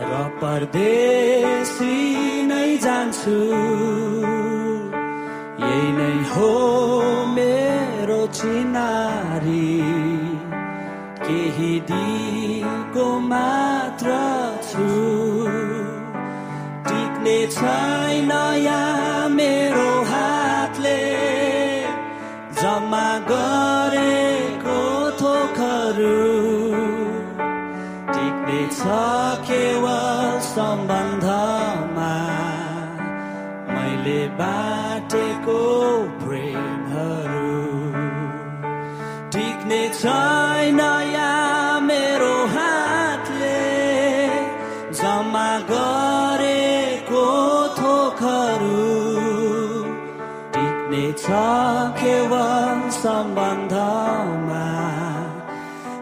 र परदेशी नै जान्छु। यही नै हो मेरो चिनारी। केही दिको मात्र छु। छैन यहाँ मेरो हातले। जम्मा गरेको टिक्ने छ केवल सम्बन्धमा। मैले बाटेको प्रेमहरू। टिक्ने छैन यहाँ मेरो हातले। जम्मा गरेको थोकहरू। टिक्ने छ केवल सम्बन्धमा।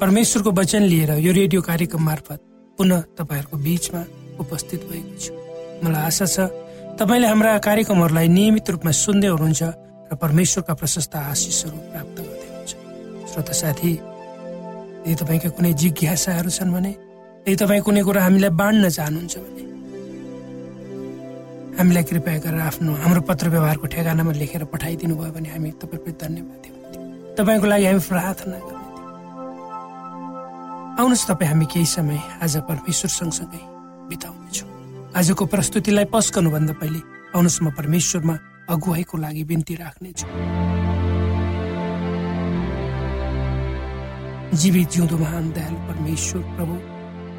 परमेश्वरको वचन लिएर यो रेडियो कार्यक्रम मार्फत पुनः तपाईँहरूको बिचमा उपस्थित भएको छु। मलाई आशा छ तपाईँले हाम्रा कार्यक्रमहरूलाई नियमित रूपमा सुन्दै हुनुहुन्छ र परमेश्वरका प्रशस्त आशिषहरू प्राप्त गर्दै हुनुहुन्छ। श्रोता साथी यदि तपाईँका कुनै जिज्ञासाहरू छन् भने यदि तपाईँ कुनै कुरा हामीलाई बाँड्न चाहनुहुन्छ भने हामीलाई कृपया गरेर आफ्नो हाम्रो पत्र व्यवहारको ठेगानामा लेखेर पठाइदिनु भयो भने हामी तपाईँप्रति धन्यवाद तपाईँको लागि हामी प्रार्थना गर्ने आउनुहोस् तपाईँ हामी केही समय आज परमेश्वर सँगसँगै बिताउनेछौँ। आजको प्रस्तुतिलाई पस्कनुभन्दा पहिले आउनुहोस् म परमेश्वरमा अगुवाईको लागि बिन्ती राख्नेछु। जीवित जिउँदो महान दयालु परमेश्वर प्रभु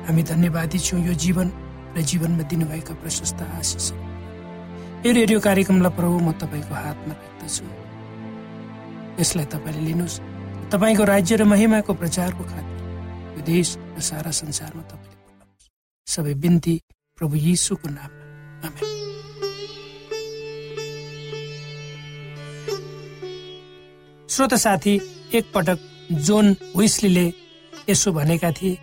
हामी धन्यवादी छौँ यो जीवन र जीवनमा दिनुभएका प्रशस्त आशिष यो रेडियो कार्यक्रमलाई प्रभु म तपाईँको हातमा राख्दछु। यसलाई तपाईँले लिनुहोस्। तपाईँको राज्य र महिमाको प्रचारको खातिर देश र सारा संसारमा तपाईँले सबै बिन्ती प्रभु यीशुको नाममा। श्रोत साथी एकपटक जोन विस्लीले यसो भनेका थिए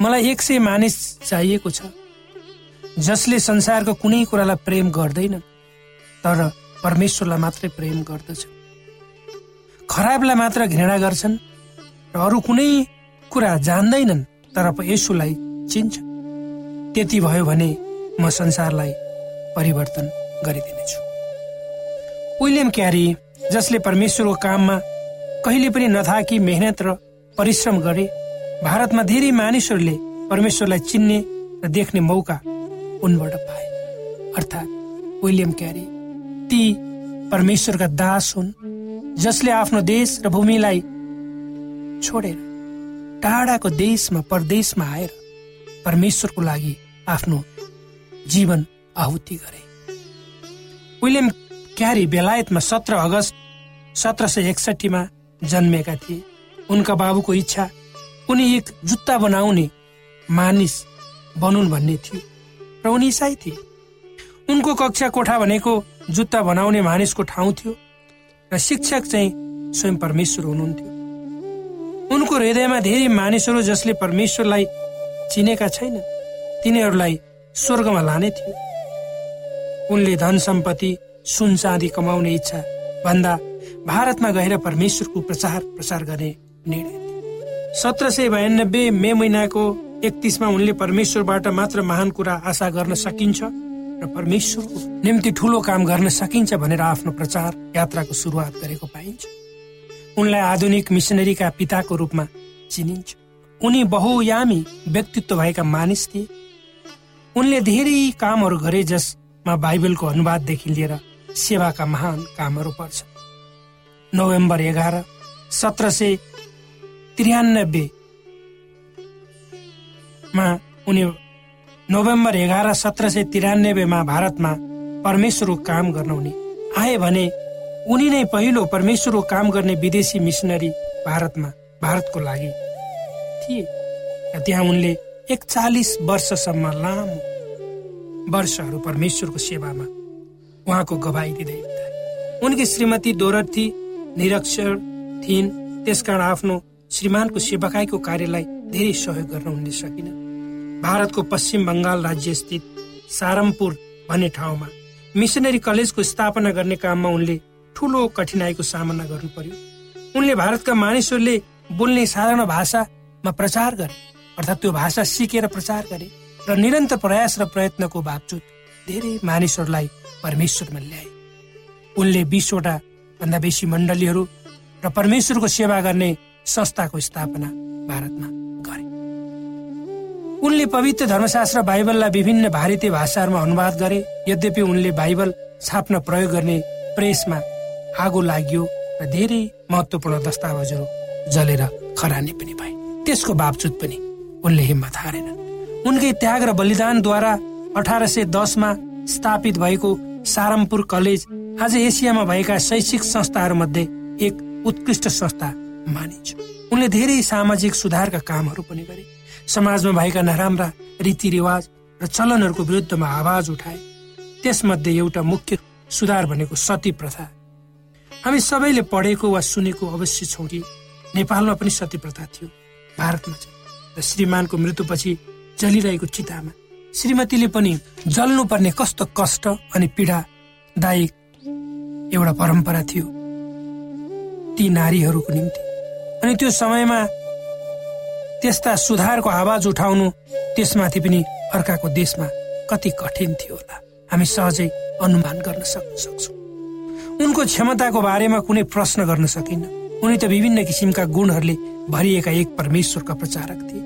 मलाई एक सय मानिस चाहिएको छ जसले संसारको कुनै कुरालाई प्रेम गर्दैन तर परमेश्वरलाई मात्रै प्रेम गर्दछ। खराबलाई मात्र घृणा गर्छन् र अरू कुनै कुरा जान्दैनन् तर यसुलाई चिन्छ। त्यति भयो भने म संसारलाई परिवर्तन गरिदिनेछु। विलियम क्यारी जसले परमेश्वरको काममा कहिले पनि नथाकी मेहनत र परिश्रम गरे भारतमा धेरै मानिसहरूले परमेश्वरलाई चिन्ने र देख्ने मौका उनबाट पाए। अर्थात् विलियम क्यारी ती परमेश्वरका दास हुन् जसले आफ्नो देश र भूमिलाई छोडेर टाढाको देशमा परदेशमा आएर परमेश्वरको लागि आफ्नो जीवन आहुति गरे। विलियम क्यारी बेलायतमा सत्र अगस्त सत्र सय एकसठीमा जन्मेका थिए। उनका बाबुको इच्छा उनी एक जुत्ता बनाउने मानिस बनुन् भन्ने थियो र उनी इसाई थिए। उनको कक्षा कोठा भनेको जुत्ता बनाउने मानिसको ठाउँ थियो र शिक्षक चाहिँ स्वयं परमेश्वर हुनुहुन्थ्यो। उनको हृदयमा धेरै मानिसहरू जसले परमेश्वरलाई चिनेका छैन तिनीहरूलाई स्वर्गमा लाने थियो। उनले धन सम्पत्ति सुन चाँदी कमाउने इच्छा भन्दा भारतमा गएर परमेश्वरको प्रचार प्रसार गर्ने निर्णय सत्र सय बयानब्बे मे महिनाको एकतिसमा उनले परमेश्वरबाट मात्र महान कुरा आशा गर्न सकिन्छ र परमेश्वरको निम्ति ठुलो काम गर्न सकिन्छ भनेर आफ्नो प्रचार यात्राको सुरुवात गरेको पाइन्छ। उनलाई आधुनिक मिसनरीका पिताको रूपमा चिनिन्छ। उनी बहुयामी व्यक्तित्व भएका मानिस थिए। उनले धेरै कामहरू गरे जसमा बाइबलको अनुवाददेखि लिएर सेवाका महान कामहरू पर्छ। नोभेम्बर एघार सत्र सय त्रियानब्बेमा उनी नोभेम्बर एघार सत्र सय तिरानब्बेमा भारतमा परमेश्वरको काम गर्न उनी आए भने उनी नै पहिलो परमेश्वरको काम गर्ने विदेशी मिसनरी भारतमा भारतको लागि थिए। त्यहाँ उनले एकचालिस वर्षसम्म लामो वर्षहरू परमेश्वरको सेवामा उहाँको गवाई दिँदै उनकी श्रीमती दोरथी निरक्षर थिइन्। त्यसकारण आफ्नो श्रीमानको सेवाकाईको कार्यलाई धेरै सहयोग गर्न उनले सकिन। भारतको पश्चिम बङ्गाल राज्य स्थित सारमपुर भन्ने ठाउँमा मिसनरी कलेजको स्थापना गर्ने काममा उनले ठुलो कठिनाईको सामना गर्नु पर्यो। उनले भारतका मानिसहरूले बोल्ने साधारण भाषामा प्रचार गरे अर्थात् त्यो भाषा सिकेर प्रचार गरे र निरन्तर प्रयास र प्रयत्नको बावजुद धेरै मानिसहरूलाई परमेश्वरमा ल्याए। उनले बिसवटा भन्दा बेसी मण्डलीहरू र परमेश्वरको सेवा गर्ने संस्थाको स्थापना भारतमा गरे। उनले पवित्र धर्मशास्त्र बाइबललाई विभिन्न भारतीय भाषाहरूमा अनुवाद गरे यद्यपि उनले बाइबल छाप्न प्रयोग गर्ने प्रेसमा आगो लाग्यो र धेरै महत्वपूर्ण दस्तावेजहरू जलेर खरानी पनि भए। त्यसको बावजुद पनि उनले हिम्मत हारेनन् उनकै त्याग र बलिदानद्वारा अठार सय दसमा स्थापित भएको सारमपुर कलेज आज एसियामा भएका शैक्षिक संस्थाहरू मध्ये एक उत्कृष्ट संस्था मानिन्छ। उनले धेरै सामाजिक सुधारका कामहरू पनि गरे। समाजमा भएका नराम्रा रीतिरिवाज र चलनहरूको विरुद्धमा आवाज उठाए। त्यसमध्ये एउटा मुख्य सुधार भनेको सती प्रथा हामी सबैले पढेको वा सुनेको अवश्य छौँ कि नेपालमा पनि सती प्रथा थियो भारतमा चाहिँ। र श्रीमानको मृत्युपछि जलिरहेको चितामा। श्रीमतीले पनि जल्नुपर्ने कस्तो कष्ट अनि पीडादायक एउटा परम्परा थियो ती नारीहरूको निम्ति। अनि त्यो समयमा त्यस्ता सुधारको आवाज उठाउनु त्यसमाथि पनि अर्काको देशमा कति कठिन थियो होला। हामी सहजै अनुमान गर्न सक्न सक्छौँ उनको क्षमताको बारेमा कुनै प्रश्न गर्न सकिन्न। उनी त विभिन्न किसिमका गुणहरूले भरिएका एक परमेश्वरका प्रचारक थिए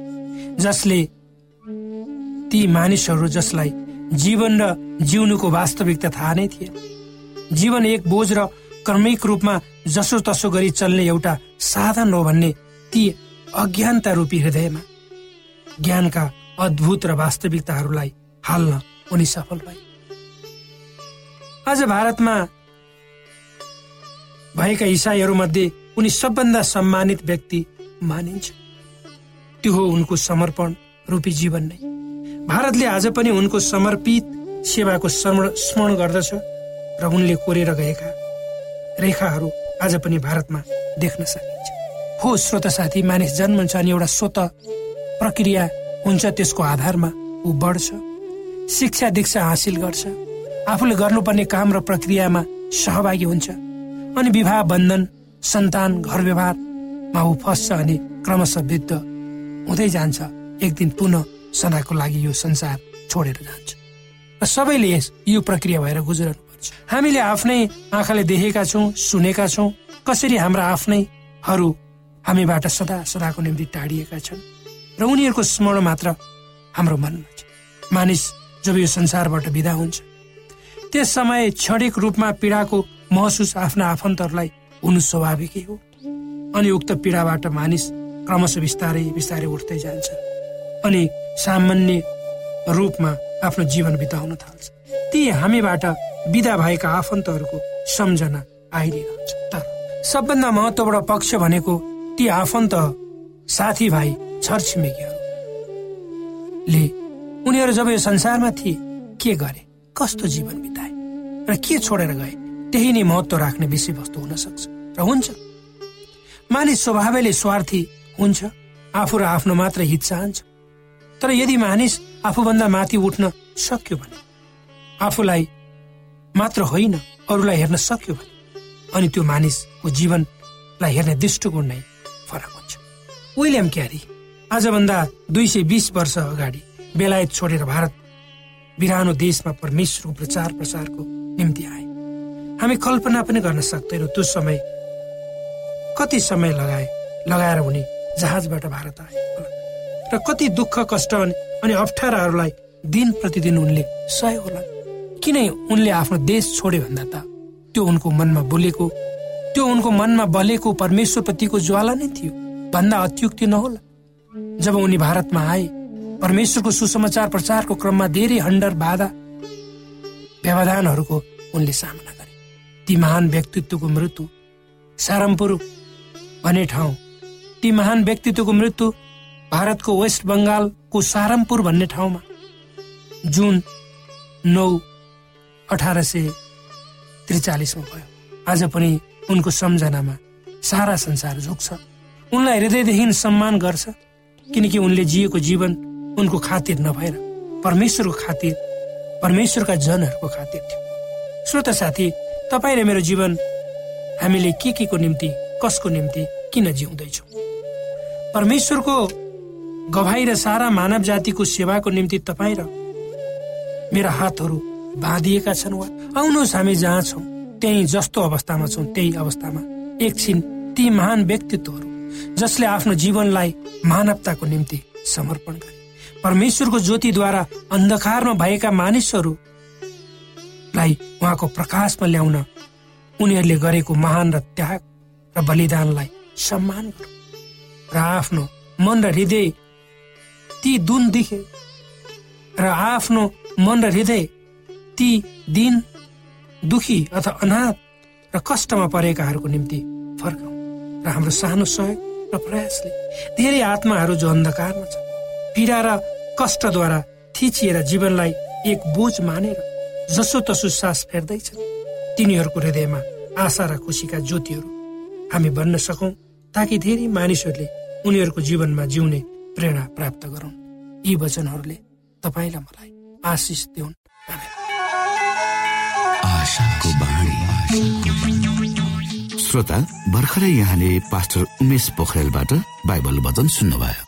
जसले ती मानिसहरू जसलाई जीवन र जिउनुको वास्तविकता थाहा नै थिए जीवन एक बोझ र क्रमिक रूपमा जसो तसो गरी चल्ने एउटा साधन हो भन्ने ती अज्ञानता रूपी हृदयमा ज्ञानका अद्भुत र वास्तविकताहरूलाई हाल्न उनी सफल भए। आज भारतमा भएका इसाईहरूमध्ये उनी सबभन्दा सम्मानित व्यक्ति मानिन्छ। त्यो हो उनको समर्पण रूपी जीवन नै। भारतले आज पनि उनको समर्पित सेवाको स्मरण गर्दछ र उनले कोरेर गएका रेखाहरू आज पनि भारतमा देख्न सकिन्छ। हो श्रोत साथी मानिस जन्मन्छ अनि एउटा स्वत प्रक्रिया हुन्छ त्यसको आधारमा ऊ बढ्छ। शिक्षा दीक्षा हासिल गर्छ। आफूले गर्नुपर्ने काम र प्रक्रियामा सहभागी हुन्छ। अनि विवाह बन्धन सन्तान घर व्यवहारमा ऊ फस्छ अनि क्रमशः वृद्ध हुँदै जान्छ। एक दिन पुनः सदाको लागि यो संसार छोडेर जान्छ। र सबैले यस यो प्रक्रिया भएर गुजरनु पर्छ हामीले आफ्नै आँखाले देखेका छौँ सुनेका छौँ। कसरी हाम्रा आफ्नैहरू हामीबाट सदा सदाको निम्ति टाढिएका छन्। र उनीहरूको स्मरण मात्र हाम्रो मनमा छ। मानिस जब यो संसारबाट विदा हुन्छ त्यस समय क्षणिक रूपमा पीडाको महसुस आफ्ना आफन्तहरूलाई हुनु स्वाभाविकै हो। अनि उक्त पीडाबाट मानिस क्रमशः बिस्तारै बिस्तारै उठ्दै जान्छ अनि सामान्य रूपमा आफ्नो जीवन बिताउन थाल्छ। ती हामीबाट विदा भएका आफन्तहरूको सम्झना आइरहन्छ तर सबभन्दा महत्वपूर्ण पक्ष भनेको ती आफन्त साथीभाइ छरछिमेकीहरूले। उनीहरू जब यो संसारमा थिए के गरे? कस्तो जीवन बिताए? र के छोडेर गए? त्यही नै महत्व राख्ने विषयवस्तु हुन सक्छ। र हुन्छ। मानिस स्वभावैले स्वार्थी हुन्छ आफू र आफ्नो मात्र हित चाहन्छ। तर यदि मानिस आफूभन्दा माथि उठ्न सक्यो भने आफूलाई मात्र होइन अरूलाई हेर्न सक्यो भने अनि त्यो मानिसको जीवनलाई हेर्ने दृष्टिकोण नै फरक हुन्छ। विलियम क्यारी आजभन्दा दुई सय बिस वर्ष अगाडि बेलायत छोडेर भारत बिरानो देशमा परमेश्वरको प्रचार प्रसारको हामी कल्पना पनि गर्न सक्दैनौँ त्यो समय। कति समय लगाए लगाएर उनी जहाजबाट भारत आए। र कति दुःख कष्ट अनि अप्ठ्याराहरूलाई दिन प्रतिदिन उनले सहे होला। किन उनले आफ्नो देश छोडे भन्दा त त्यो उनको मनमा बोलेको त्यो उनको मनमा बलेको परमेश्वर प्रतिको ज्वाला नै थियो। भन्दा अत्युक्ति नहोला। जब उनी भारतमा आए परमेश्वरको सुसमाचार प्रचारको क्रममा धेरै हन्डर बाधा व्यवधानहरूको उनले सामना ती महान व्यक्तित्वको मृत्यु सारमपुर भन्ने ठाउँ। ती महान व्यक्तित्वको मृत्यु भारतको वेस्ट बङ्गालको सारमपुर भन्ने ठाउँमा। जुन नौ अठार सय त्रिचालिसमा भयो। आज पनि उनको सम्झनामा सारा संसार झुक्छ। उनलाई हृदयदेखि सम्मान गर्छ किनकि उनले जिएको जीवन उनको खातिर नभएर परमेश्वरको खातिर परमेश्वरका जनहरूको खातिर थियो। श्रोत साथी तपाईँ र मेरो जीवन हामीले के के को निम्ति कसको निम्ति किन जिउँदैछौँ? परमेश्वरको गवाई र सारा मानव जातिको सेवाको निम्ति तपाईँ र मेरा हातहरू बाँधिएका छन् वा? आउनुहोस् हामी जहाँ छौँ त्यही जस्तो अवस्थामा छौँ त्यही अवस्थामा। एकछिन ती महान व्यक्तित्वहरू जसले आफ्नो जीवनलाई मानवताको निम्ति समर्पण गरे। परमेश्वरको ज्योतिद्वारा अन्धकारमा भएका मानिसहरूलाई उहाँको प्रकाशमा ल्याउन उनीहरूले गरेको महान र त्याग र बलिदानलाई सम्मान गरौँ र आफ्नो मन र हृदय ती दुन दिखे र आफ्नो मन र हृदय ती दिन दुखी अथवा अनाथ र कष्टमा परेकाहरूको निम्ति फर्काउँ र हाम्रो सानो सहयोग र प्रयासले धेरै आत्माहरू जो अन्धकारमा छ पीडा र कष्टद्वारा थिचिएर जीवनलाई एक बोझ मानेर जसो तसो सास फेर्दैछ तिनीहरूको हृदयमा आशा र खुसीका ज्योतिहरू। हामी बन्न सकौँ ताकि धेरै मानिसहरूले उनीहरूको जीवनमा जिउने प्रेरणा प्राप्त गरौँ। यी वचनहरूले तपाईँलाई मलाई आशिष दिउन्। श्रोता भर्खरै यहाँले पास्टर उमेश पोखरेलबाट बाइबल वचन सुन्नुभयो।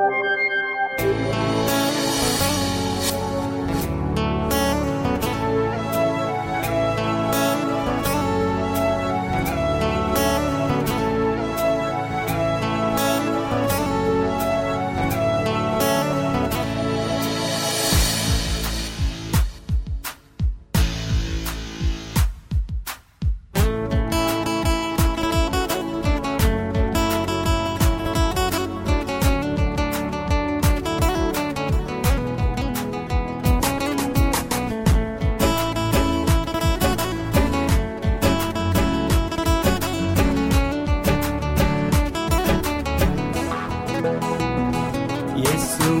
e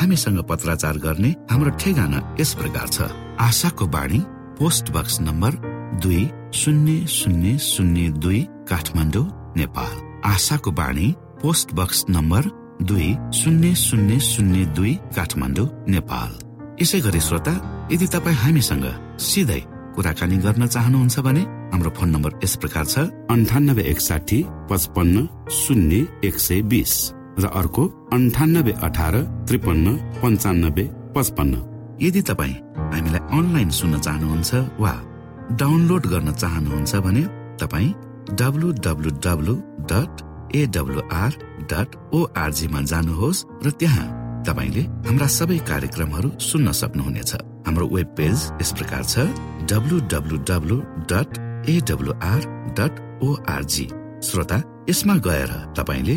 हामीसँग पत्राचार गर्ने हाम्रो ठेगाना यस प्रकार छ। आशाको बाणी पोस्ट बक्स नम्बर दुई शून्य शून्य शून्य दुई काठमाडौँ नेपाल। आशाको बाणी पोस्ट बक्स नम्बर दुई शून्य शून्य शून्य दुई काठमाडौँ नेपाल। यसै गरी श्रोता यदि तपाईँ हामीसँग सिधै कुराकानी गर्न चाहनुहुन्छ भने हाम्रो फोन नम्बर यस प्रकार छ। अन्ठानब्बे एकसाठी पचपन्न शून्य एक सय बिस। र अर्को अन्ठानब्बे अठार त्रिपन्न पन्चानब्बे पचपन्न। यदि तपाईँ हामीलाई अनलाइन सुन्न चाहनुहुन्छ वा डाउनलोड गर्न चाहनुहुन्छ भने तपाईँ W W W dot AWR dot ओआरजीमा जानुहोस् र त्यहाँ तपाईँले हाम्रा सबै कार्यक्रमहरू सुन्न सक्नुहुनेछ। हाम्रो वेब पेज यस प्रकार छ W W W dot AWR dot ORG श्रोता यसमा गएर तपाईँले